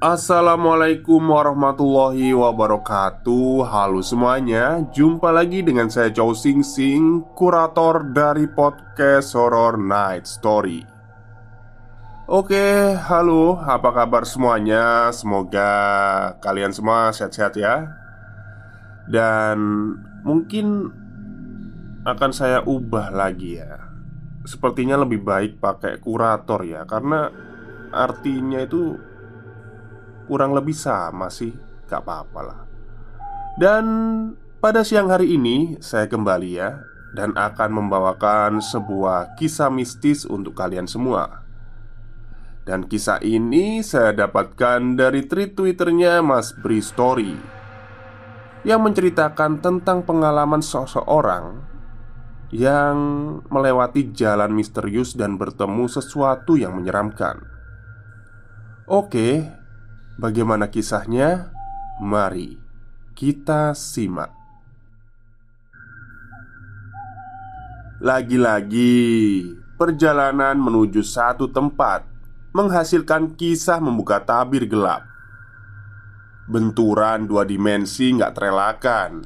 Assalamualaikum warahmatullahi wabarakatuh. Halo semuanya Jumpa lagi dengan saya Chow Sing Sing Kurator dari podcast Horror Night Story. Oke, halo Apa kabar semuanya? Semoga kalian semua sehat-sehat ya. Dan mungkin akan saya ubah lagi ya. Sepertinya lebih baik pakai kurator ya Karena artinya itu kurang lebih sama sih Gak apa-apa lah. Dan pada siang hari ini saya kembali ya Dan akan membawakan sebuah kisah mistis untuk kalian semua. Dan kisah ini saya dapatkan dari tweet twitternya Mas Bri Story Yang menceritakan tentang pengalaman seseorang Yang melewati jalan misterius dan bertemu sesuatu yang menyeramkan. Oke, Bagaimana kisahnya? Mari kita simak. Lagi-lagi, perjalanan menuju satu tempat menghasilkan kisah membuka tabir gelap. Benturan dua dimensi nggak terelakkan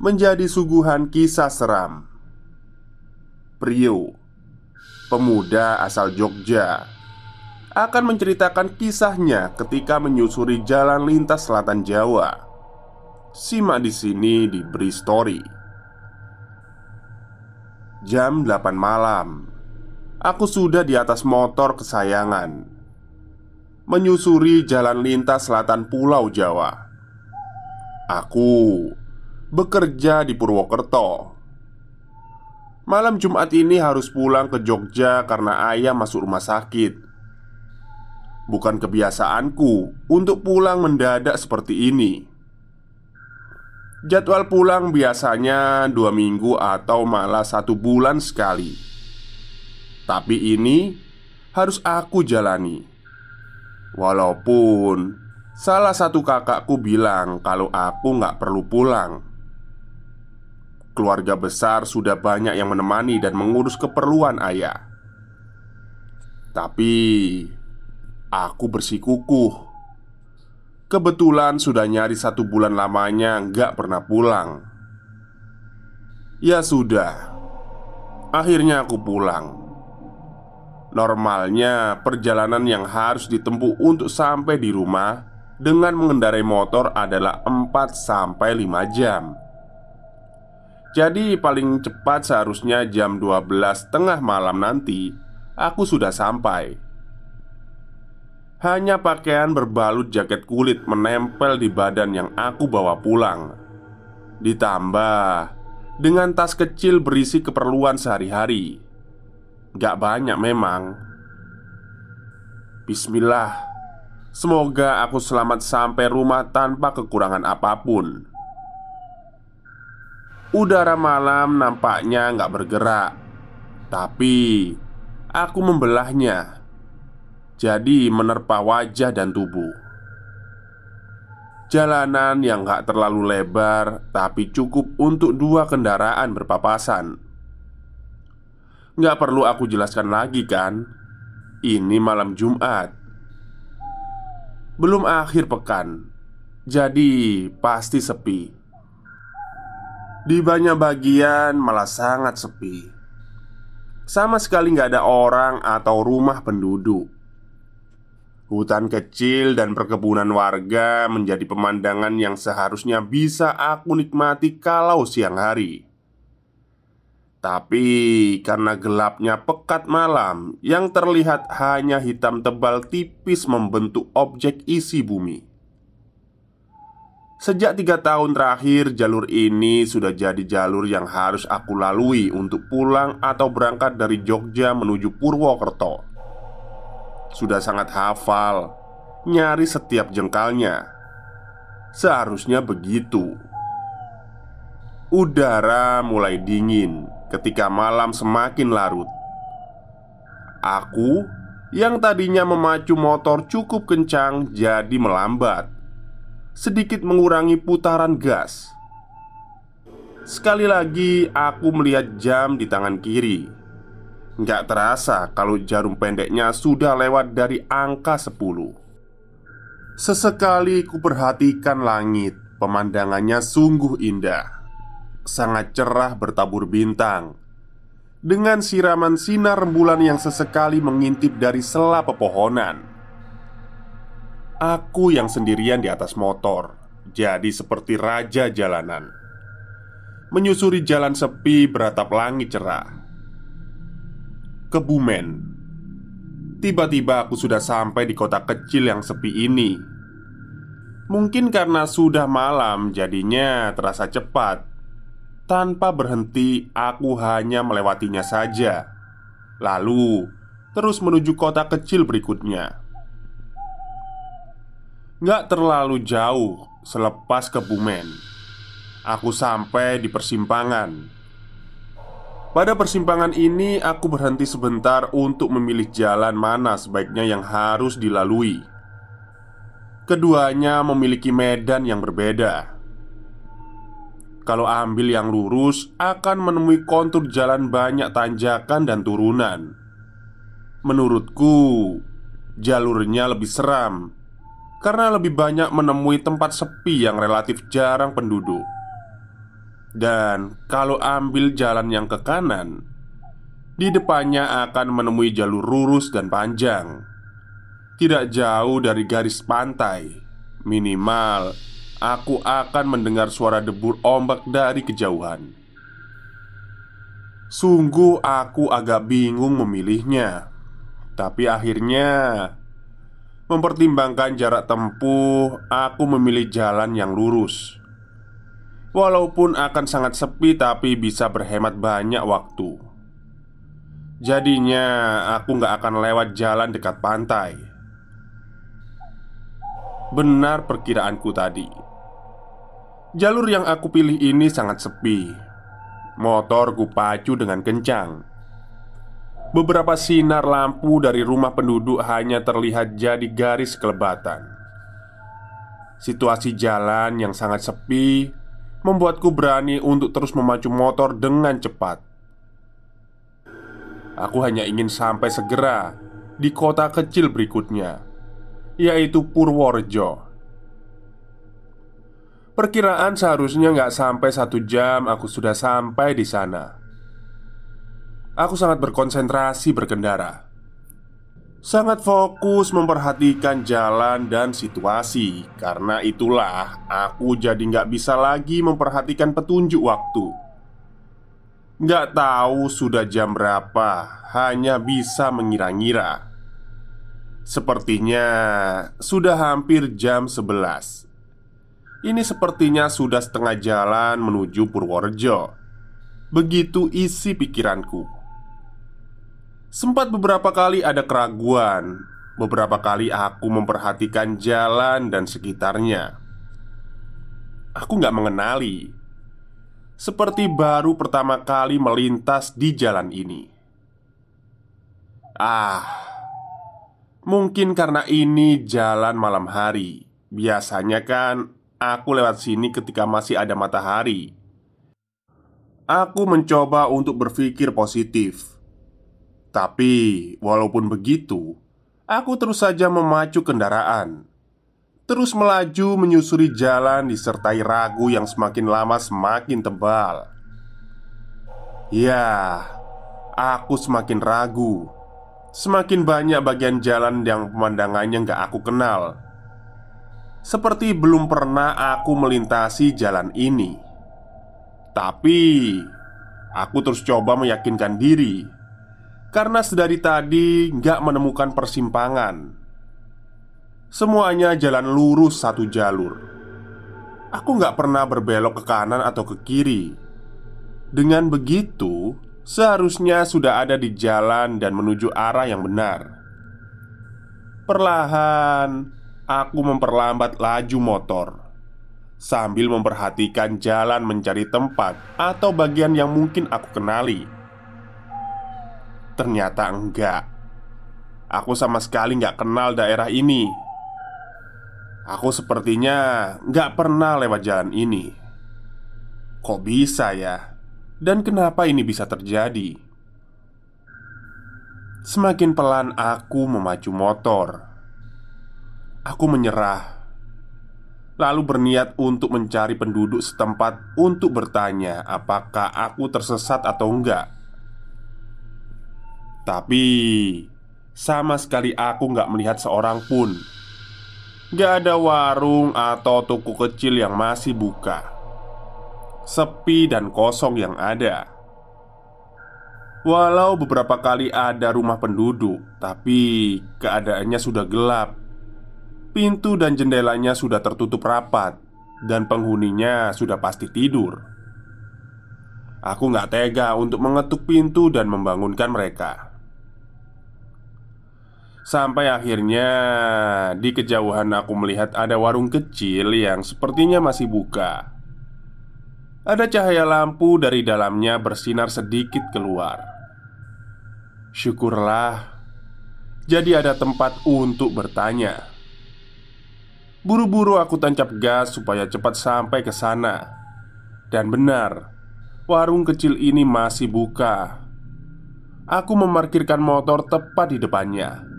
menjadi suguhan kisah seram. Prio, pemuda asal Jogja akan menceritakan kisahnya ketika menyusuri jalan lintas selatan Jawa. Simak di sini di Bri Story. Jam 8 malam. Aku sudah di atas motor kesayangan Menyusuri jalan lintas selatan pulau Jawa Aku bekerja di Purwokerto Malam Jumat ini harus pulang ke Jogja karena ayah masuk rumah sakit Bukan kebiasaanku untuk pulang mendadak seperti ini. Jadwal pulang biasanya dua minggu atau malah satu bulan sekali. Tapi ini harus aku jalani. Walaupun salah satu kakakku bilang kalau aku nggak perlu pulang. Keluarga besar sudah banyak yang menemani dan mengurus keperluan ayah. Tapi Aku bersikukuh. Kebetulan sudah nyari satu bulan lamanya nggak pernah pulang. Ya sudah. Akhirnya aku pulang. Normalnya perjalanan yang harus ditempuh untuk sampai di rumah Dengan mengendarai motor adalah 4 sampai 5 jam. Jadi paling cepat seharusnya jam 12 tengah malam nanti Aku sudah sampai hanya pakaian berbalut jaket kulit menempel di badan yang aku bawa pulang. Ditambah dengan tas kecil berisi keperluan sehari-hari. Gak banyak memang. Bismillah. Semoga aku selamat sampai rumah tanpa kekurangan apa pun. Udara malam nampaknya gak bergerak. Tapi Aku membelahnya jadi menerpa wajah dan tubuh. Jalanan yang gak terlalu lebar, tapi cukup untuk dua kendaraan berpapasan. Gak perlu aku jelaskan lagi, kan? Ini malam Jumat, belum akhir pekan, jadi pasti sepi. Di banyak bagian malah sangat sepi. Sama sekali nggak ada orang atau rumah penduduk. Hutan kecil dan perkebunan warga menjadi pemandangan yang seharusnya bisa aku nikmati kalau siang hari. Tapi karena gelapnya pekat malam yang terlihat hanya hitam tebal tipis membentuk objek isi bumi. Sejak tiga tahun terakhir, jalur ini sudah jadi jalur yang harus aku lalui untuk pulang atau berangkat dari Jogja menuju Purwokerto sudah sangat hafal, nyari setiap jengkalnya. Seharusnya begitu. Udara mulai dingin ketika malam semakin larut. Aku yang tadinya memacu motor cukup kencang jadi melambat, sedikit mengurangi putaran gas. Sekali lagi, aku melihat jam di tangan kiri Nggak terasa kalau jarum pendeknya sudah lewat dari angka 10 Sesekali ku perhatikan langit Pemandangannya sungguh indah. Sangat cerah bertabur bintang. Dengan siraman sinar rembulan yang sesekali mengintip dari sela pepohonan. Aku yang sendirian di atas motor Jadi seperti raja jalanan. Menyusuri jalan sepi beratap langit cerah Kebumen. Tiba-tiba aku sudah sampai di kota kecil yang sepi ini. Mungkin karena sudah malam, jadinya terasa cepat. Tanpa berhenti, aku hanya melewatinya saja. Lalu, terus menuju kota kecil berikutnya. Gak terlalu jauh selepas Kebumen, aku sampai di persimpangan pada persimpangan ini, aku berhenti sebentar untuk memilih jalan mana sebaiknya yang harus dilalui. Keduanya memiliki medan yang berbeda. Kalau ambil yang lurus, akan menemui kontur jalan banyak tanjakan dan turunan. Menurutku, jalurnya lebih seram karena lebih banyak menemui tempat sepi yang relatif jarang penduduk. Dan kalau ambil jalan yang ke kanan, di depannya akan menemui jalur lurus dan panjang, tidak jauh dari garis pantai. Minimal, aku akan mendengar suara debur ombak dari kejauhan. Sungguh, aku agak bingung memilihnya, tapi akhirnya mempertimbangkan jarak tempuh, aku memilih jalan yang lurus. Walaupun akan sangat sepi, tapi bisa berhemat banyak waktu. Jadinya, aku nggak akan lewat jalan dekat pantai. Benar perkiraanku tadi. Jalur yang aku pilih ini sangat sepi. Motor ku pacu dengan kencang. Beberapa sinar lampu dari rumah penduduk hanya terlihat jadi garis kelebatan. Situasi jalan yang sangat sepi membuatku berani untuk terus memacu motor dengan cepat. Aku hanya ingin sampai segera di kota kecil berikutnya, yaitu Purworejo. Perkiraan seharusnya nggak sampai satu jam aku sudah sampai di sana. Aku sangat berkonsentrasi berkendara sangat fokus memperhatikan jalan dan situasi. Karena itulah aku jadi nggak bisa lagi memperhatikan petunjuk waktu. Nggak tahu sudah jam berapa, hanya bisa mengira-ngira. Sepertinya sudah hampir jam 11 Ini sepertinya sudah setengah jalan menuju Purworejo Begitu isi pikiranku Sempat beberapa kali ada keraguan. Beberapa kali aku memperhatikan jalan dan sekitarnya. Aku nggak mengenali Seperti baru pertama kali melintas di jalan ini. Ah Mungkin karena ini jalan malam hari. Biasanya kan aku lewat sini ketika masih ada matahari. Aku mencoba untuk berpikir positif tapi, walaupun begitu, aku terus saja memacu kendaraan. Terus melaju menyusuri jalan disertai ragu yang semakin lama semakin tebal. Ya, aku semakin ragu. Semakin banyak bagian jalan yang pemandangannya nggak aku kenal. Seperti belum pernah aku melintasi jalan ini. Tapi Aku terus coba meyakinkan diri Karena sedari tadi nggak menemukan persimpangan. Semuanya jalan lurus satu jalur. Aku nggak pernah berbelok ke kanan atau ke kiri. Dengan begitu Seharusnya sudah ada di jalan dan menuju arah yang benar. Perlahan Aku memperlambat laju motor. Sambil memperhatikan jalan mencari tempat Atau bagian yang mungkin aku kenali Ternyata enggak Aku sama sekali nggak kenal daerah ini Aku sepertinya nggak pernah lewat jalan ini. Kok bisa ya? Dan kenapa ini bisa terjadi? Semakin pelan aku memacu motor. Aku menyerah. Lalu berniat untuk mencari penduduk setempat untuk bertanya apakah aku tersesat atau enggak. Tapi sama sekali aku nggak melihat seorang pun. Gak ada warung atau toko kecil yang masih buka. Sepi dan kosong yang ada. Walau beberapa kali ada rumah penduduk Tapi keadaannya sudah gelap. Pintu dan jendelanya sudah tertutup rapat Dan penghuninya sudah pasti tidur. Aku gak tega untuk mengetuk pintu dan membangunkan mereka Sampai akhirnya di kejauhan aku melihat ada warung kecil yang sepertinya masih buka. Ada cahaya lampu dari dalamnya bersinar sedikit keluar. Syukurlah, jadi ada tempat untuk bertanya. Buru-buru aku tancap gas supaya cepat sampai ke sana. Dan benar, warung kecil ini masih buka. Aku memarkirkan motor tepat di depannya.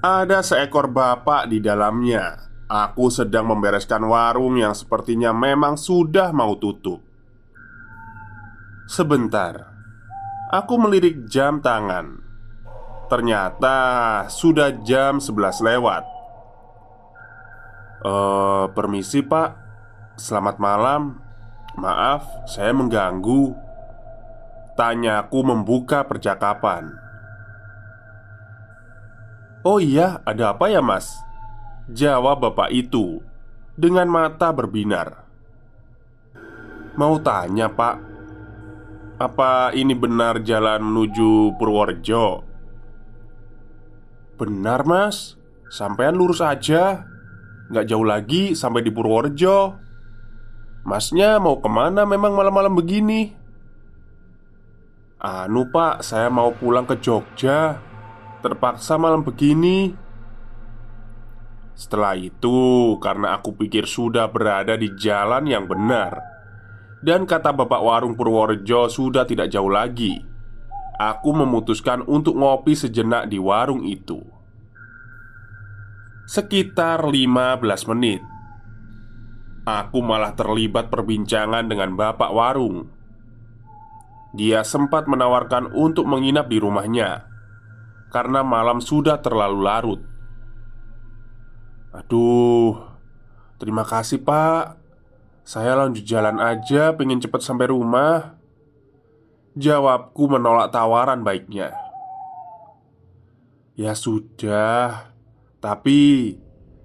Ada seekor bapak di dalamnya. Aku sedang membereskan warung yang sepertinya memang sudah mau tutup. Sebentar, aku melirik jam tangan. Ternyata sudah jam 11 lewat. Eh, permisi, Pak. Selamat malam. Maaf, saya mengganggu. Tanyaku membuka percakapan. Oh iya, ada apa ya mas? Jawab bapak itu Dengan mata berbinar Mau tanya pak Apa ini benar jalan menuju Purworejo? Benar mas Sampean lurus aja Nggak jauh lagi sampai di Purworejo Masnya mau ke mana memang malam-malam begini? Anu pak, saya mau pulang ke Jogja Terpaksa malam begini. Setelah itu karena aku pikir sudah berada di jalan yang benar Dan kata bapak warung Purworejo sudah tidak jauh lagi Aku memutuskan untuk ngopi sejenak di warung itu. Sekitar 15 menit Aku malah terlibat perbincangan dengan bapak warung. Dia sempat menawarkan untuk menginap di rumahnya karena malam sudah terlalu larut. Aduh, terima kasih, Pak. Saya lanjut jalan aja, pengen cepat sampai rumah. Jawabku menolak tawaran baiknya. Ya sudah, tapi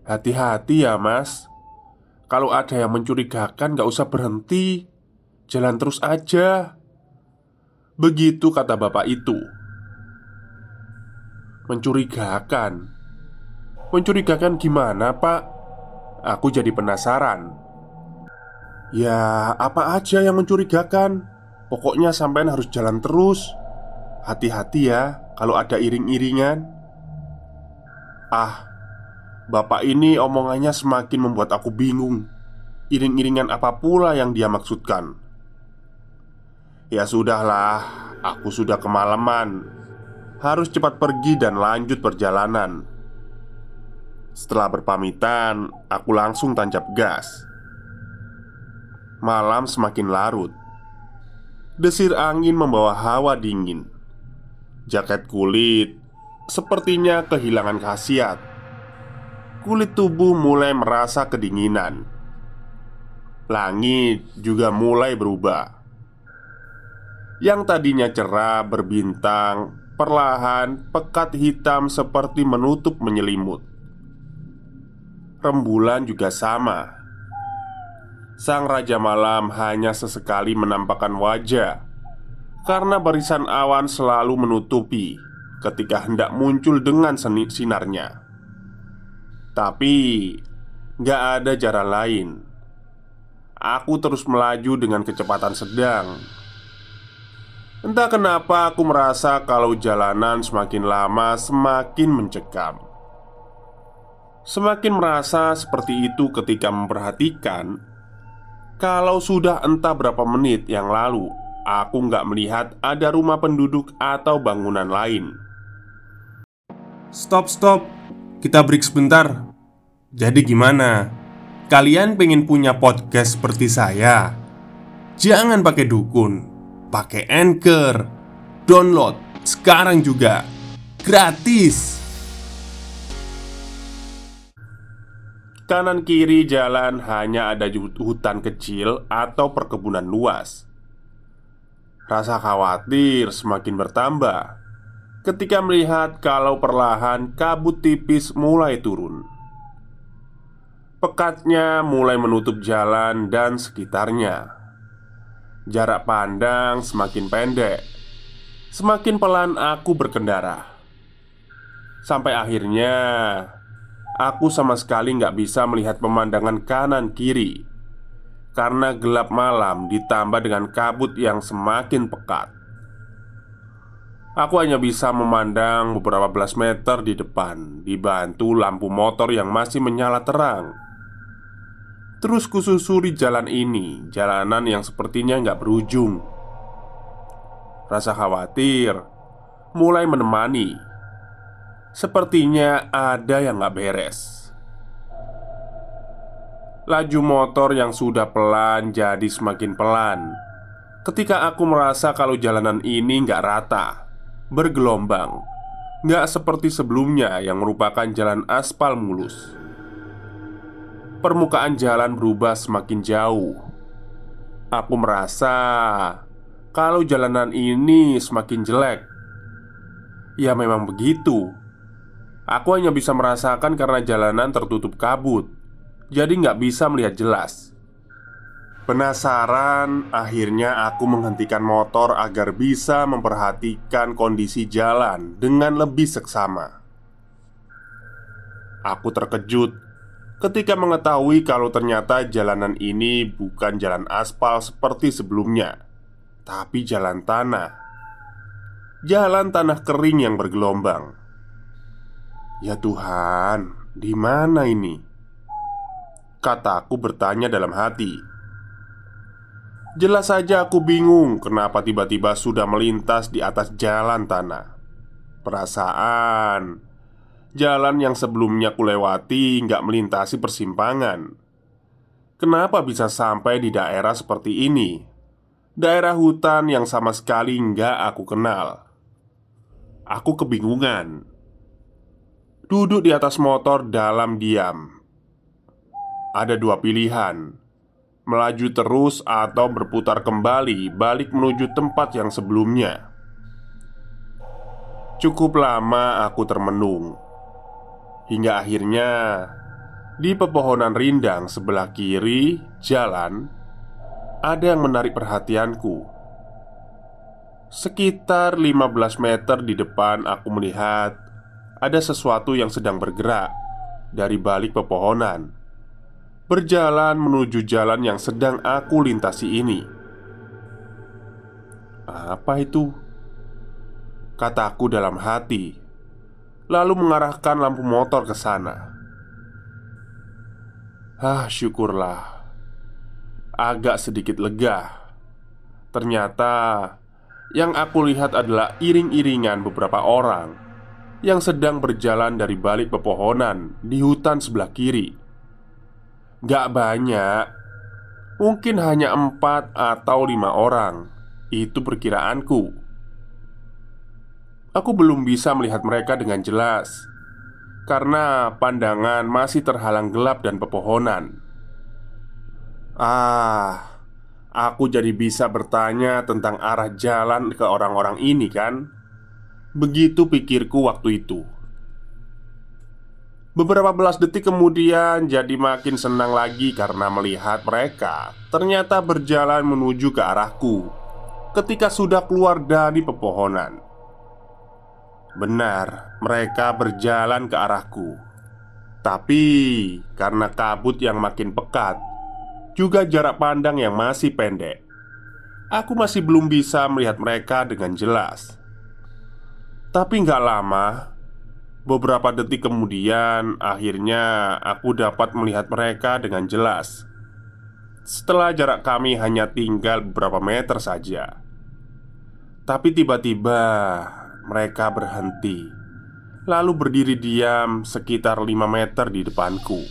hati-hati ya, Mas. Kalau ada yang mencurigakan, gak usah berhenti, jalan terus aja. Begitu kata bapak itu. Mencurigakan. Mencurigakan gimana pak? Aku jadi penasaran. Ya apa aja yang mencurigakan? Pokoknya sampean harus jalan terus. Hati-hati ya Kalau ada iring-iringan. Ah Bapak ini omongannya semakin membuat aku bingung. Iring-iringan apa pula yang dia maksudkan? Ya sudahlah Aku sudah kemalaman harus cepat pergi dan lanjut perjalanan. Setelah berpamitan, aku langsung tancap gas. Malam semakin larut. Desir angin membawa hawa dingin. Jaket kulit sepertinya kehilangan khasiat. Kulit tubuh mulai merasa kedinginan. Langit juga mulai berubah. Yang tadinya cerah berbintang, perlahan pekat hitam seperti menutup menyelimut rembulan juga sama. Sang raja malam hanya sesekali menampakkan wajah karena barisan awan selalu menutupi ketika hendak muncul dengan seni sinarnya. Tapi gak ada jalan lain. Aku terus melaju dengan kecepatan sedang. Entah kenapa aku merasa kalau jalanan semakin lama semakin mencekam. Semakin merasa seperti itu ketika memperhatikan Kalau sudah entah berapa menit yang lalu Aku nggak melihat ada rumah penduduk atau bangunan lain Stop, stop. Kita break sebentar. Jadi gimana? Kalian pengen punya podcast seperti saya? Jangan pakai dukun, pakai Anchor. Download sekarang juga. Gratis. Kanan kiri jalan hanya ada hutan kecil atau perkebunan luas Rasa khawatir semakin bertambah ketika melihat kalau perlahan kabut tipis mulai turun. Pekatnya mulai menutup jalan dan sekitarnya. Jarak pandang semakin pendek. Semakin pelan aku berkendara. Sampai akhirnya aku sama sekali nggak bisa melihat pemandangan kanan kiri karena gelap malam ditambah dengan kabut yang semakin pekat. Aku hanya bisa memandang beberapa belas meter di depan Dibantu lampu motor yang masih menyala terang Terus kususuri jalan ini Jalanan yang sepertinya nggak berujung. Rasa khawatir Mulai menemani. Sepertinya ada yang nggak beres. Laju motor yang sudah pelan jadi semakin pelan. Ketika aku merasa kalau jalanan ini nggak rata bergelombang, nggak seperti sebelumnya yang merupakan jalan aspal mulus. Permukaan jalan berubah semakin jauh. Aku merasa kalau jalanan ini semakin jelek. Ya, memang begitu. Aku hanya bisa merasakan karena jalanan tertutup kabut, jadi nggak bisa melihat jelas. Penasaran, akhirnya aku menghentikan motor agar bisa memperhatikan kondisi jalan dengan lebih seksama. Aku terkejut ketika mengetahui kalau ternyata jalanan ini bukan jalan aspal seperti sebelumnya, tapi jalan tanah. Jalan tanah kering yang bergelombang. Ya Tuhan, di mana ini? Kataku bertanya dalam hati. Jelas saja aku bingung kenapa tiba-tiba sudah melintas di atas jalan tanah Perasaan Jalan yang sebelumnya kulewati nggak melintasi persimpangan. Kenapa bisa sampai di daerah seperti ini? Daerah hutan yang sama sekali nggak aku kenal. Aku kebingungan. Duduk di atas motor dalam diam. Ada dua pilihan. Melaju terus atau berputar kembali balik menuju tempat yang sebelumnya. Cukup lama aku termenung hingga akhirnya di pepohonan rindang sebelah kiri jalan ada yang menarik perhatianku. Sekitar 15 meter di depan aku melihat ada sesuatu yang sedang bergerak dari balik pepohonan berjalan menuju jalan yang sedang aku lintasi ini. Apa itu? Kataku dalam hati, lalu mengarahkan lampu motor ke sana. Ah, syukurlah, agak sedikit lega. Ternyata yang aku lihat adalah iring-iringan beberapa orang yang sedang berjalan dari balik pepohonan di hutan sebelah kiri. Gak banyak, mungkin hanya empat atau lima orang. Itu perkiraanku. Aku belum bisa melihat mereka dengan jelas karena pandangan masih terhalang gelap dan pepohonan. Ah, aku jadi bisa bertanya tentang arah jalan ke orang-orang ini, kan? Begitu pikirku waktu itu. Beberapa belas detik kemudian, jadi makin senang lagi karena melihat mereka ternyata berjalan menuju ke arahku ketika sudah keluar dari pepohonan. Benar, mereka berjalan ke arahku. Tapi karena kabut yang makin pekat, juga jarak pandang yang masih pendek, aku masih belum bisa melihat mereka dengan jelas. Tapi nggak lama, beberapa detik kemudian, akhirnya aku dapat melihat mereka dengan jelas. Setelah jarak kami hanya tinggal beberapa meter saja, tapi tiba-tiba mereka berhenti Lalu berdiri diam sekitar 5 meter di depanku.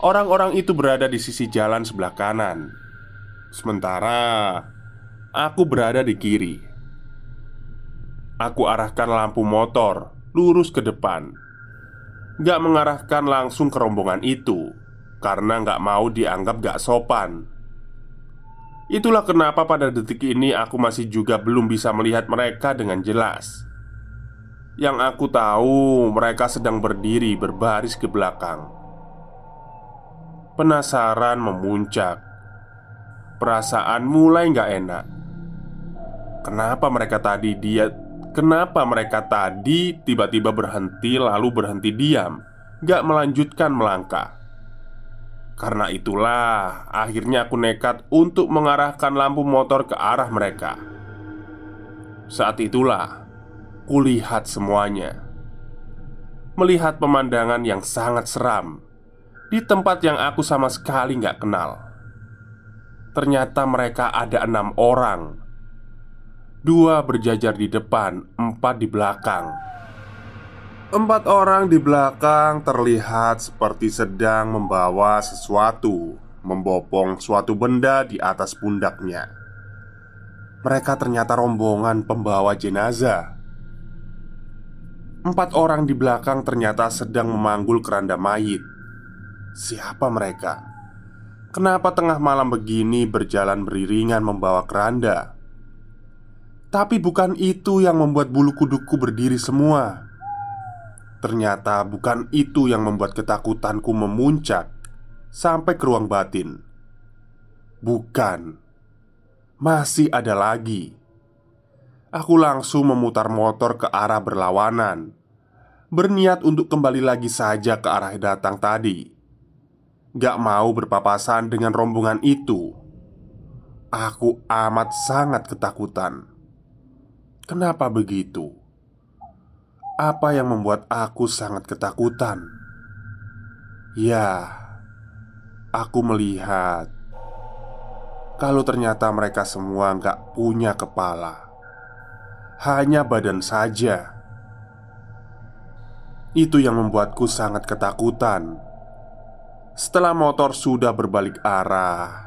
Orang-orang itu berada di sisi jalan sebelah kanan. Sementara Aku berada di kiri. Aku arahkan lampu motor Lurus ke depan. Gak mengarahkan langsung ke rombongan itu Karena gak mau dianggap gak sopan Itulah kenapa pada detik ini aku masih juga belum bisa melihat mereka dengan jelas. Yang aku tahu, mereka sedang berdiri berbaris ke belakang. Penasaran memuncak, perasaan mulai nggak enak. Kenapa mereka tadi dia? Kenapa mereka tadi tiba-tiba berhenti lalu berhenti diam, gak melanjutkan melangkah? Karena itulah, akhirnya aku nekat untuk mengarahkan lampu motor ke arah mereka. Saat itulah, kulihat semuanya. Melihat pemandangan yang sangat seram di tempat yang aku sama sekali nggak kenal. Ternyata mereka ada enam orang. Dua berjajar di depan, empat di belakang. Empat orang di belakang terlihat seperti sedang membawa sesuatu, membopong suatu benda di atas pundaknya. Mereka ternyata rombongan pembawa jenazah. Empat orang di belakang ternyata sedang memanggul keranda mayit. Siapa mereka? Kenapa tengah malam begini berjalan beriringan membawa keranda? Tapi bukan itu yang membuat bulu kuduku berdiri semua. Ternyata bukan itu yang membuat ketakutanku memuncak sampai ke ruang batin. Bukan, masih ada lagi. Aku langsung memutar motor ke arah berlawanan, berniat untuk kembali lagi saja ke arah datang tadi. Gak mau berpapasan dengan rombongan itu. Aku amat sangat ketakutan. Kenapa begitu? Apa yang membuat aku sangat ketakutan? Ya, aku melihat kalau ternyata mereka semua nggak punya kepala, hanya badan saja. Itu yang membuatku sangat ketakutan. Setelah motor sudah berbalik arah,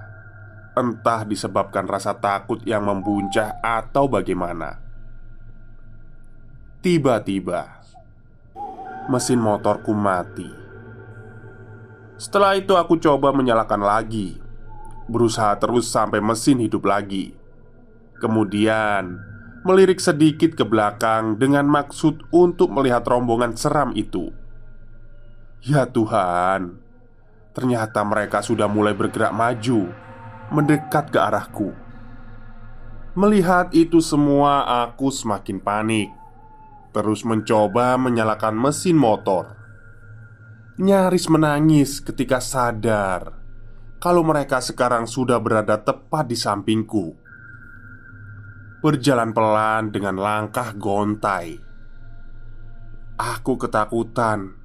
entah disebabkan rasa takut yang membuncah atau bagaimana. Tiba-tiba Mesin motorku mati. Setelah itu aku coba menyalakan lagi. Berusaha terus sampai mesin hidup lagi. Kemudian Melirik sedikit ke belakang Dengan maksud untuk melihat rombongan seram itu. Ya Tuhan Ternyata mereka sudah mulai bergerak maju Mendekat ke arahku. Melihat itu semua aku semakin panik terus mencoba menyalakan mesin motor. Nyaris menangis ketika sadar kalau mereka sekarang sudah berada tepat di sampingku. Berjalan pelan dengan langkah gontai. Aku ketakutan.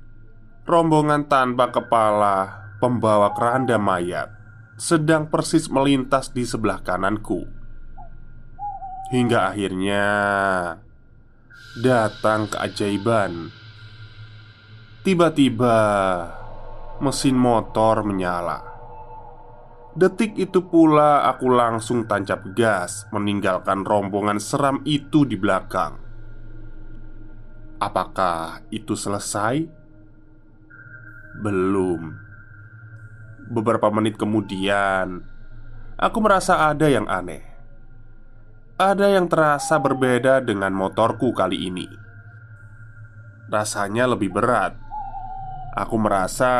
Rombongan tanpa kepala pembawa keranda mayat sedang persis melintas di sebelah kananku. Hingga akhirnya datang keajaiban. Tiba-tiba mesin motor menyala. Detik itu pula aku langsung tancap gas meninggalkan rombongan seram itu di belakang. Apakah itu selesai? Belum. Beberapa menit kemudian, aku merasa ada yang aneh. Ada yang terasa berbeda dengan motorku kali ini. Rasanya lebih berat Aku merasa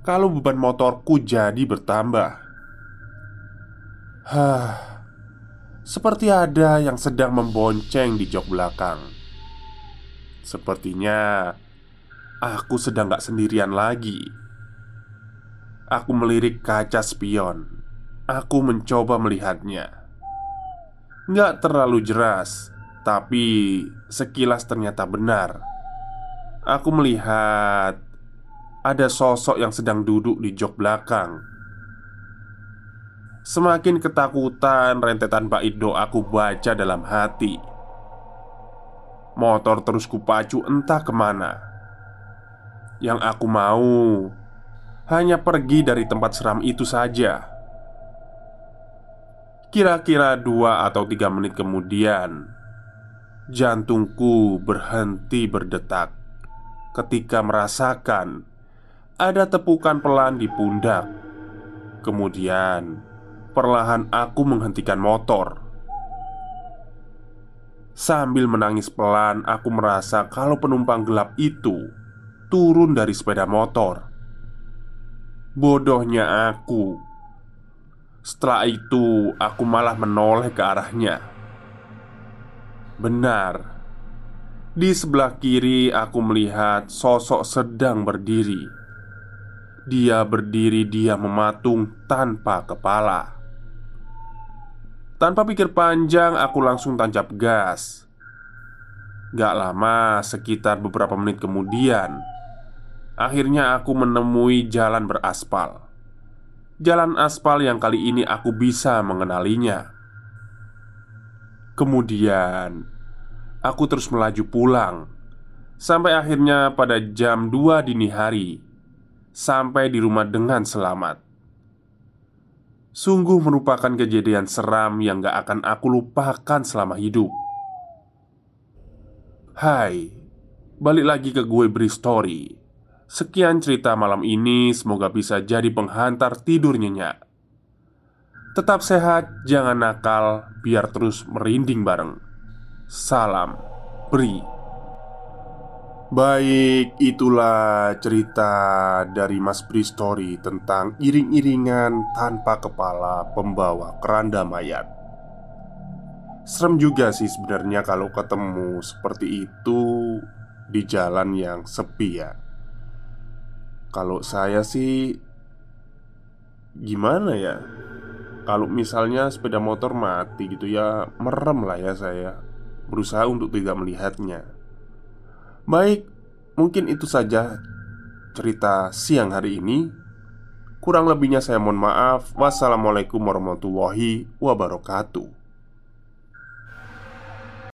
kalau beban motorku jadi bertambah. Hah, seperti ada yang sedang membonceng di jok belakang. Sepertinya aku sedang gak sendirian lagi. Aku melirik kaca spion. Aku mencoba melihatnya. Gak terlalu jelas, tapi sekilas ternyata benar Aku melihat ada sosok yang sedang duduk di jok belakang. Semakin ketakutan rentetan bait doa aku baca dalam hati. Motor terus kupacu entah ke mana. Yang aku mau hanya pergi dari tempat seram itu saja. Kira-kira dua atau tiga menit kemudian, jantungku berhenti berdetak ketika merasakan ada tepukan pelan di pundak. Kemudian, perlahan aku menghentikan motor. Sambil menangis pelan, aku merasa kalau penumpang gelap itu turun dari sepeda motor. Bodohnya aku. Setelah itu, aku malah menoleh ke arahnya. Benar, di sebelah kiri, aku melihat sosok sedang berdiri. Dia berdiri, dia mematung tanpa kepala. Tanpa pikir panjang, aku langsung tancap gas. Gak lama, sekitar beberapa menit kemudian, akhirnya aku menemui jalan beraspal. Jalan aspal yang kali ini aku bisa mengenalinya. Kemudian, Aku terus melaju pulang Sampai akhirnya pada jam 2 dini hari Sampai di rumah dengan selamat. Sungguh merupakan kejadian seram yang gak akan aku lupakan selama hidup. Hai Balik lagi ke gue beri story Sekian cerita malam ini Semoga bisa jadi penghantar tidur nyenyak Tetap sehat, jangan nakal, biar terus merinding bareng Salam Beri Baik, itulah cerita dari Mas Bri Story tentang iring-iringan tanpa kepala pembawa keranda mayat. Serem juga sih sebenarnya kalau ketemu seperti itu di jalan yang sepi ya. Kalau saya sih gimana ya? Kalau misalnya sepeda motor mati gitu ya merem lah ya saya berusaha untuk tidak melihatnya. Baik, mungkin itu saja cerita siang hari ini. Kurang lebihnya saya mohon maaf. Wassalamualaikum warahmatullahi wabarakatuh.